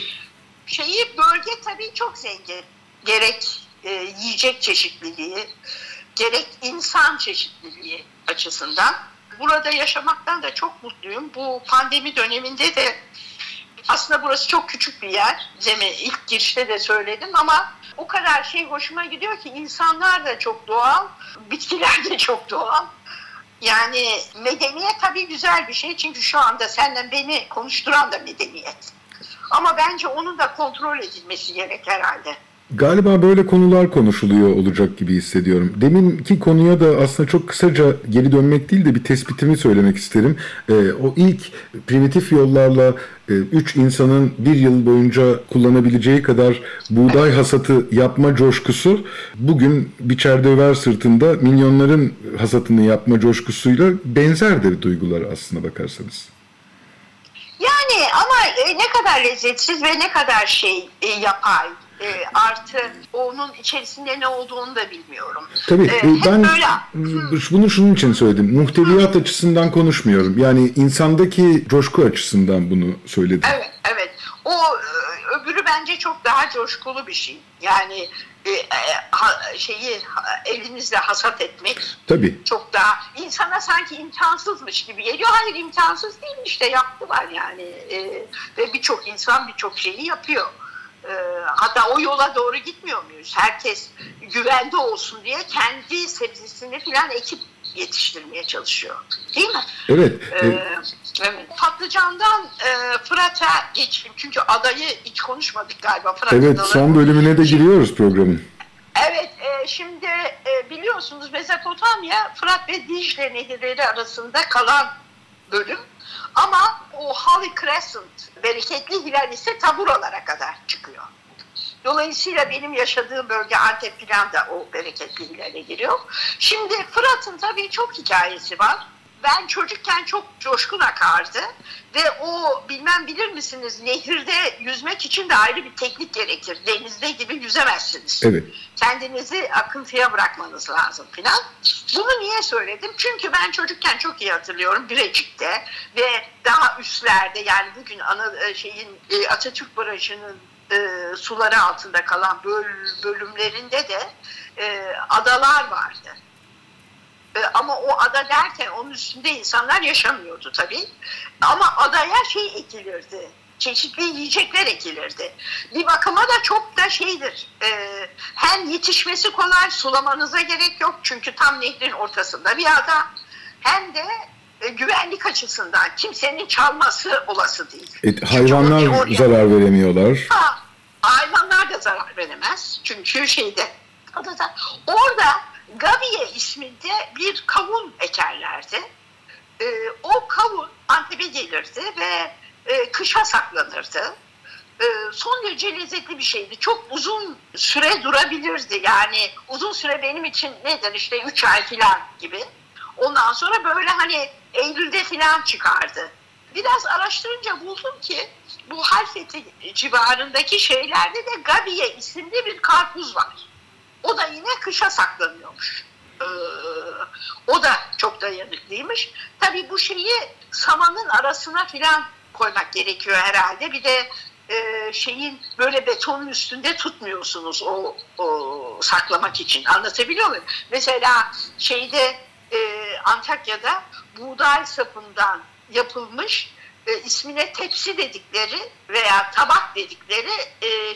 Şeyi bölge tabii çok zengin. Gerek e, yiyecek çeşitliliği, gerek insan çeşitliliği açısından. Burada yaşamaktan da çok mutluyum. Bu pandemi döneminde de aslında burası çok küçük bir yer. Zemi ilk girişte de söyledim ama o kadar şey hoşuma gidiyor ki insanlar da çok doğal, bitkiler de çok doğal. Yani medeniyet tabii güzel bir şey çünkü şu anda senden beni konuşturan da medeniyet. Ama bence onun da kontrol edilmesi gerek herhalde. Galiba böyle konular konuşuluyor olacak gibi hissediyorum. Deminki konuya da aslında çok kısaca geri dönmek değil de bir tespitimi söylemek isterim. Ee, o ilk primitif yollarla e, üç insanın bir yıl boyunca kullanabileceği kadar buğday hasatı yapma coşkusu bugün biçer döver sırtında milyonların hasatını yapma coşkusuyla benzer de duygular aslında bakarsanız. Yani ama e, ne kadar lezzetsiz ve ne kadar şey e, yapay. E, artı onun içerisinde ne olduğunu da bilmiyorum. Tabii E, e, ben böyle. bunu şunun için söyledim. Muhteviyat açısından konuşmuyorum. Yani insandaki coşku açısından bunu söyledim. Evet, evet. O e, öbürü bence çok daha coşkulu bir şey. Yani e, e, şeyi elinizle hasat etmek Tabii. çok daha insana sanki imkansızmış gibi geliyor. Hayır imkansız değil işte yaptılar yani. E, ve birçok insan birçok şeyi yapıyor. E, hatta o yola doğru gitmiyor muyuz? Herkes güvende olsun diye kendi sebzesini falan ekip yetiştirmeye çalışıyor. Değil mi? Evet. Ee, e, evet. Patlıcandan e, Fırat'a geçeyim. Çünkü adayı hiç konuşmadık galiba. Fırat Evet adaları. son bölümüne de giriyoruz programın. Evet, e, şimdi e, biliyorsunuz Mezopotamya Fırat ve Dicle nehirleri arasında kalan bölüm. Ama o Holy Crescent, bereketli hilal ise ta buralara kadar çıkıyor. Dolayısıyla benim yaşadığım bölge Antep filan da o bereketli hilale giriyor. Şimdi Fırat'ın tabii çok hikayesi var. Ben çocukken çok coşkun akardı ve o bilmem bilir misiniz nehirde yüzmek için de ayrı bir teknik gerekir. Denizde gibi yüzemezsiniz Evet. kendinizi akıntıya bırakmanız lazım filan. Bunu niye söyledim? Çünkü ben çocukken çok iyi hatırlıyorum Birecik'te ve daha üstlerde yani bugün ana e, şeyin e, Atatürk Barajı'nın e, suları altında kalan böl- bölümlerinde de e, adalar vardı. E, ama o ada derken onun üstünde insanlar yaşamıyordu tabii. Ama adaya şey ekilirdi. Çeşitli yiyecekler ekilirdi. Bir bakıma da çok da şeydir. e, hem yetişmesi kolay, sulamanıza gerek yok. Çünkü tam nehrin ortasında bir ada. Hem de e, güvenlik açısından kimsenin çalması olası değil. E, hayvanlar oraya- zarar veremiyorlar. Ha, hayvanlar da zarar veremez. Çünkü şeyde adada orada Gaviye isminde bir kavun ekerlerdi. Ee, o kavun Antep'e gelirdi ve e, kışa saklanırdı. Ee, son derece lezzetli bir şeydi. Çok uzun süre durabilirdi. Yani uzun süre benim için nedir işte 3 ay falan gibi. Ondan sonra böyle hani Eylül'de falan çıkardı. Biraz araştırınca buldum ki bu Halfeti civarındaki şeylerde de Gabiye isimli bir karpuz var. O da yine kışa saklanıyormuş. Ee, o da çok dayanıklıymış. Tabii bu şeyi samanın arasına filan koymak gerekiyor herhalde. Bir de e, şeyin böyle betonun üstünde tutmuyorsunuz o, o saklamak için. Anlatabiliyor muyum? Mesela şeyde e, Antakya'da buğday sapından yapılmış e, ismine tepsi dedikleri veya tabak dedikleri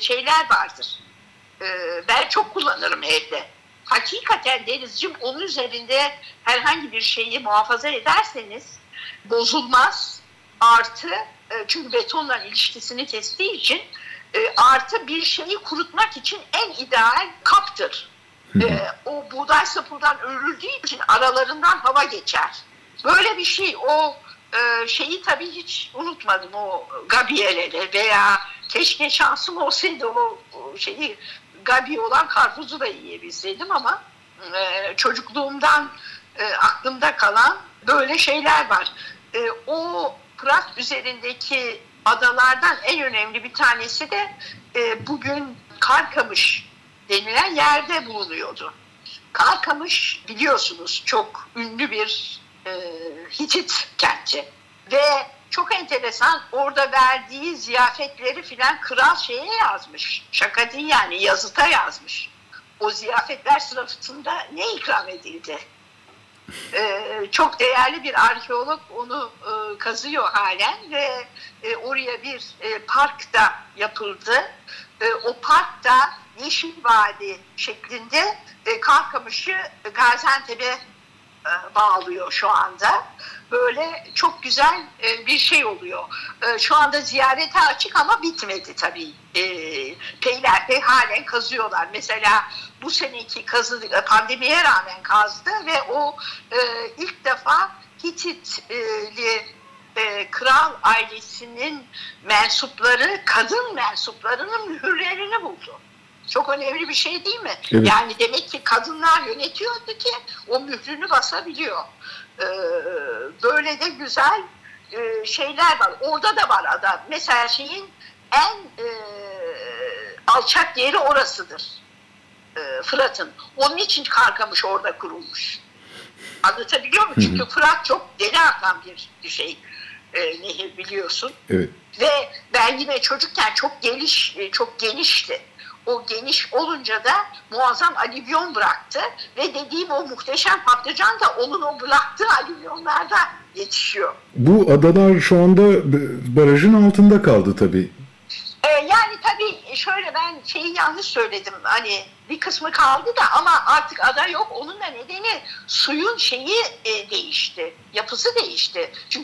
şeyler vardır. E, ben çok kullanırım evde. Hakikaten Denizciğim onun üzerinde herhangi bir şeyi muhafaza ederseniz bozulmaz. Artı e, çünkü betonla ilişkisini kestiği için e, artı bir şeyi kurutmak için en ideal kaptır. E, o buğday sapından örüldüğü için aralarından hava geçer. Böyle bir şey o e, şeyi tabii hiç unutmadım o gabiyeleri veya keşke şansım olsaydı o şeyi gabi olan karpuzu da yiyebilseydim ama e, çocukluğumdan e, aklımda kalan böyle şeyler var. E, o Fırat üzerindeki adalardan en önemli bir tanesi de e, bugün Karkamış denilen yerde bulunuyordu. Karkamış biliyorsunuz çok ünlü bir e, Hitit kenti ve enteresan orada verdiği ziyafetleri filan kral şeye yazmış. Şaka değil yani yazıta yazmış. O ziyafetler sırasında ne ikram edildi? Ee, çok değerli bir arkeolog onu e, kazıyor halen ve e, oraya bir e, park da yapıldı. E, o park da Yeşil Vadi şeklinde e, Karkamış'ı Gaziantep'e bağlıyor şu anda. Böyle çok güzel e, bir şey oluyor. E, şu anda ziyarete açık ama bitmedi tabii. Peylerpey halen kazıyorlar. Mesela bu seneki kazı pandemiye rağmen kazdı ve o ilk defa Hititli kral ailesinin mensupları, kadın mensuplarının mühürlerini buldu. Çok önemli bir şey değil mi? Evet. Yani demek ki kadınlar yönetiyordu ki o mührünü basabiliyor. Ee, böyle de güzel e, şeyler var. Orada da var adam. Mesela şeyin en e, alçak yeri orasıdır. E, Fırat'ın. Onun için Karkamış orada kurulmuş. Anlatabiliyor muyum? Çünkü Fırat çok deli akan bir şey. E, nehir biliyorsun. Evet. Ve ben yine çocukken çok geniş, e, çok genişti o geniş olunca da muazzam alüvyon bıraktı ve dediğim o muhteşem patlıcan da onun o bıraktığı alüvyonlarda yetişiyor. Bu adalar şu anda barajın altında kaldı tabii. Ee, yani tabii şöyle ben şeyi yanlış söyledim. Hani bir kısmı kaldı da ama artık ada yok. Onun da nedeni suyun şeyi e, değişti. Yapısı değişti.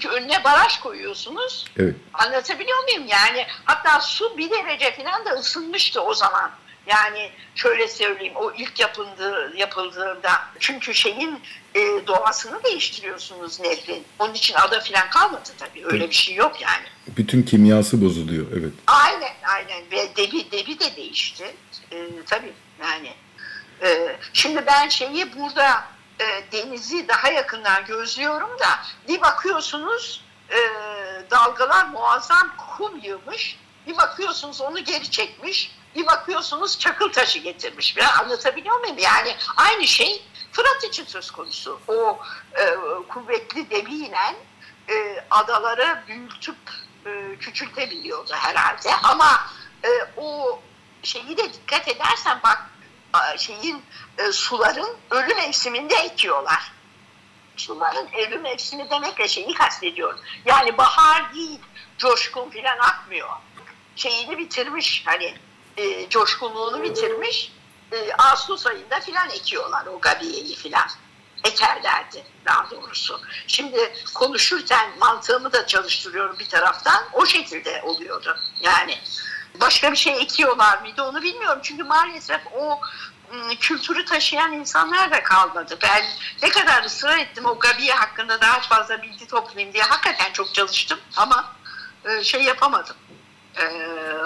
Çünkü önüne baraj koyuyorsunuz. Evet. Anlatabiliyor muyum? Yani hatta su bir derece falan da ısınmıştı o zaman. Yani şöyle söyleyeyim o ilk yapıldığı, yapıldığında çünkü şeyin e, doğasını değiştiriyorsunuz nehrin. Onun için ada falan kalmadı tabii. Öyle bir şey yok yani. Bütün kimyası bozuluyor evet. Aynen aynen ve debi, debi de değişti. E, tabii yani. E, şimdi ben şeyi burada e, denizi daha yakından gözlüyorum da bir bakıyorsunuz e, dalgalar muazzam kum yığmış. Bir bakıyorsunuz onu geri çekmiş bir bakıyorsunuz çakıl taşı getirmiş. Ben anlatabiliyor muyum? Yani aynı şey Fırat için söz konusu. O e, kuvvetli debiyle e, adaları büyütüp e, küçültebiliyordu herhalde. Ama e, o şeyi de dikkat edersen bak şeyin e, suların ölü mevsiminde ekiyorlar. Suların ölü mevsimi demekle şeyi kastediyorum. Yani bahar değil, coşkun filan akmıyor. Şeyini bitirmiş hani e, coşkunluğunu bitirmiş. E, Ağustos ayında filan ekiyorlar o gabiyeyi filan. Ekerlerdi daha doğrusu. Şimdi konuşurken mantığımı da çalıştırıyorum bir taraftan. O şekilde oluyordu. Yani başka bir şey ekiyorlar mıydı onu bilmiyorum. Çünkü maalesef o ıı, kültürü taşıyan insanlar da kalmadı. Ben ne kadar ısrar ettim o Gabiye hakkında daha fazla bilgi toplayayım diye hakikaten çok çalıştım ama ıı, şey yapamadım.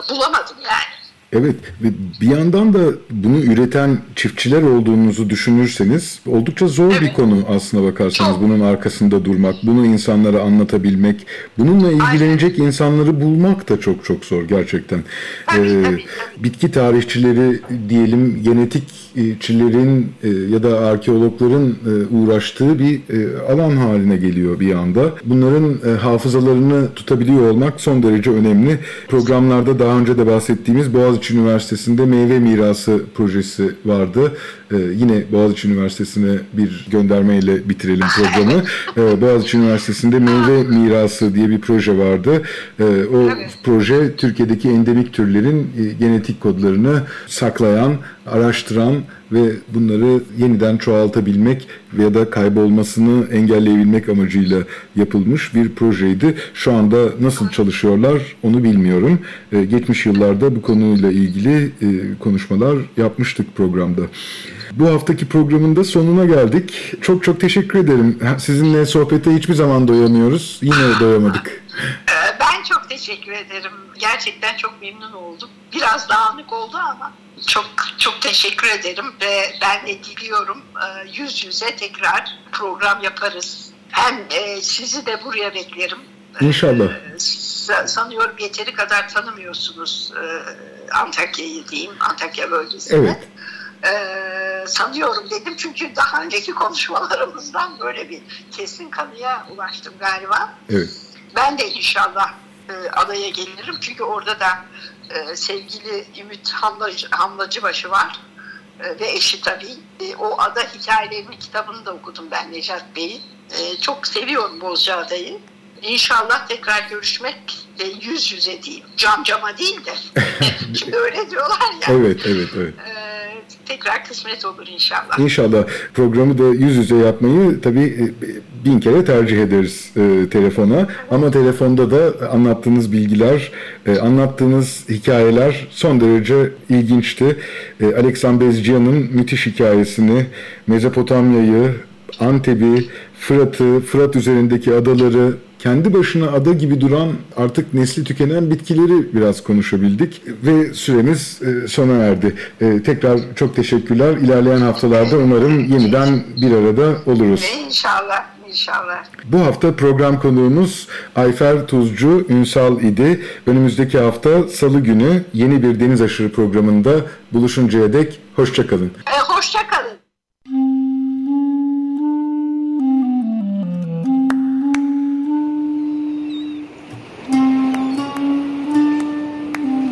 Bulamadım yani. Evet ve bir yandan da bunu üreten çiftçiler olduğunuzu düşünürseniz oldukça zor bir Evet. konu aslına bakarsanız Çok. bunun arkasında durmak, bunu insanlara anlatabilmek, bununla ilgilenecek insanları bulmak da çok çok zor gerçekten. Tabii, Ee, tabii, bitki tarihçileri diyelim genetikçilerin e, ya da arkeologların e, uğraştığı bir e, alan haline geliyor bir anda. Bunların e, hafızalarını tutabiliyor olmak son derece önemli. Programlarda daha önce de bahsettiğimiz Boğaziçi Üniversitesi'nde meyve mirası projesi vardı. E, Yine Boğaziçi Üniversitesi'ne bir göndermeyle bitirelim programı. E, Boğaziçi Üniversitesi'nde meyve mirası diye bir proje vardı. E, O Evet. proje Türkiye'deki endemik türlerin e, genetik kodlarını saklayan, araştıran ve bunları yeniden çoğaltabilmek ya da kaybolmasını engelleyebilmek amacıyla yapılmış bir projeydi. Şu anda nasıl çalışıyorlar onu bilmiyorum. E, Geçmiş yıllarda bu konuyla ilgili e, konuşmalar yapmıştık programda. Bu haftaki programın da sonuna geldik. Çok çok teşekkür ederim. Sizinle sohbete hiçbir zaman doyamıyoruz. Yine doyamadık. Ee, Ben çok teşekkür ederim. Gerçekten çok memnun oldum. Biraz dağınık oldu ama çok çok teşekkür ederim ve ben de diliyorum e, yüz yüze tekrar program yaparız. Hem e, sizi de buraya beklerim. İnşallah. Ee, sa- Sanıyorum yeteri kadar tanımıyorsunuz e, Antakya'yı diyeyim, Antakya bölgesini. Evet. Ee, sanıyorum dedim çünkü daha önceki konuşmalarımızdan böyle bir kesin kanıya ulaştım galiba. Evet. Ben de inşallah e, adaya gelirim çünkü orada da e, sevgili Ümit Hamlacı, Hamlacıbaşı var E, ve eşi tabii. E, o ada hikayelerinin kitabını da okudum ben Necat Bey'in. E, çok seviyorum Bozcaada'yı. İnşallah tekrar görüşmek ve yüz yüze diyeyim. Cam cama değil de. Şimdi öyle diyorlar ya. Evet, evet, evet. E, tekrar kısmet olur inşallah. İnşallah programı da yüz yüze yapmayı tabii e, bin kere tercih ederiz e, telefona. Ama telefonda da anlattığınız bilgiler, e, anlattığınız hikayeler son derece ilginçti. E, Alexan Bezciyan'ın müthiş hikayesini, Mezopotamya'yı, Antep'i, Fırat'ı, Fırat üzerindeki adaları, kendi başına ada gibi duran artık nesli tükenen bitkileri biraz konuşabildik ve süremiz e, sona erdi. E, tekrar çok teşekkürler. İlerleyen haftalarda umarım yeniden bir arada oluruz. İnşallah, inşallah. Bu hafta program konuğumuz Ayfer Tuzcu Ünsal idi. Önümüzdeki hafta Salı günü yeni bir Deniz Aşırı programında buluşuncaya dek hoşçakalın. E, hoşça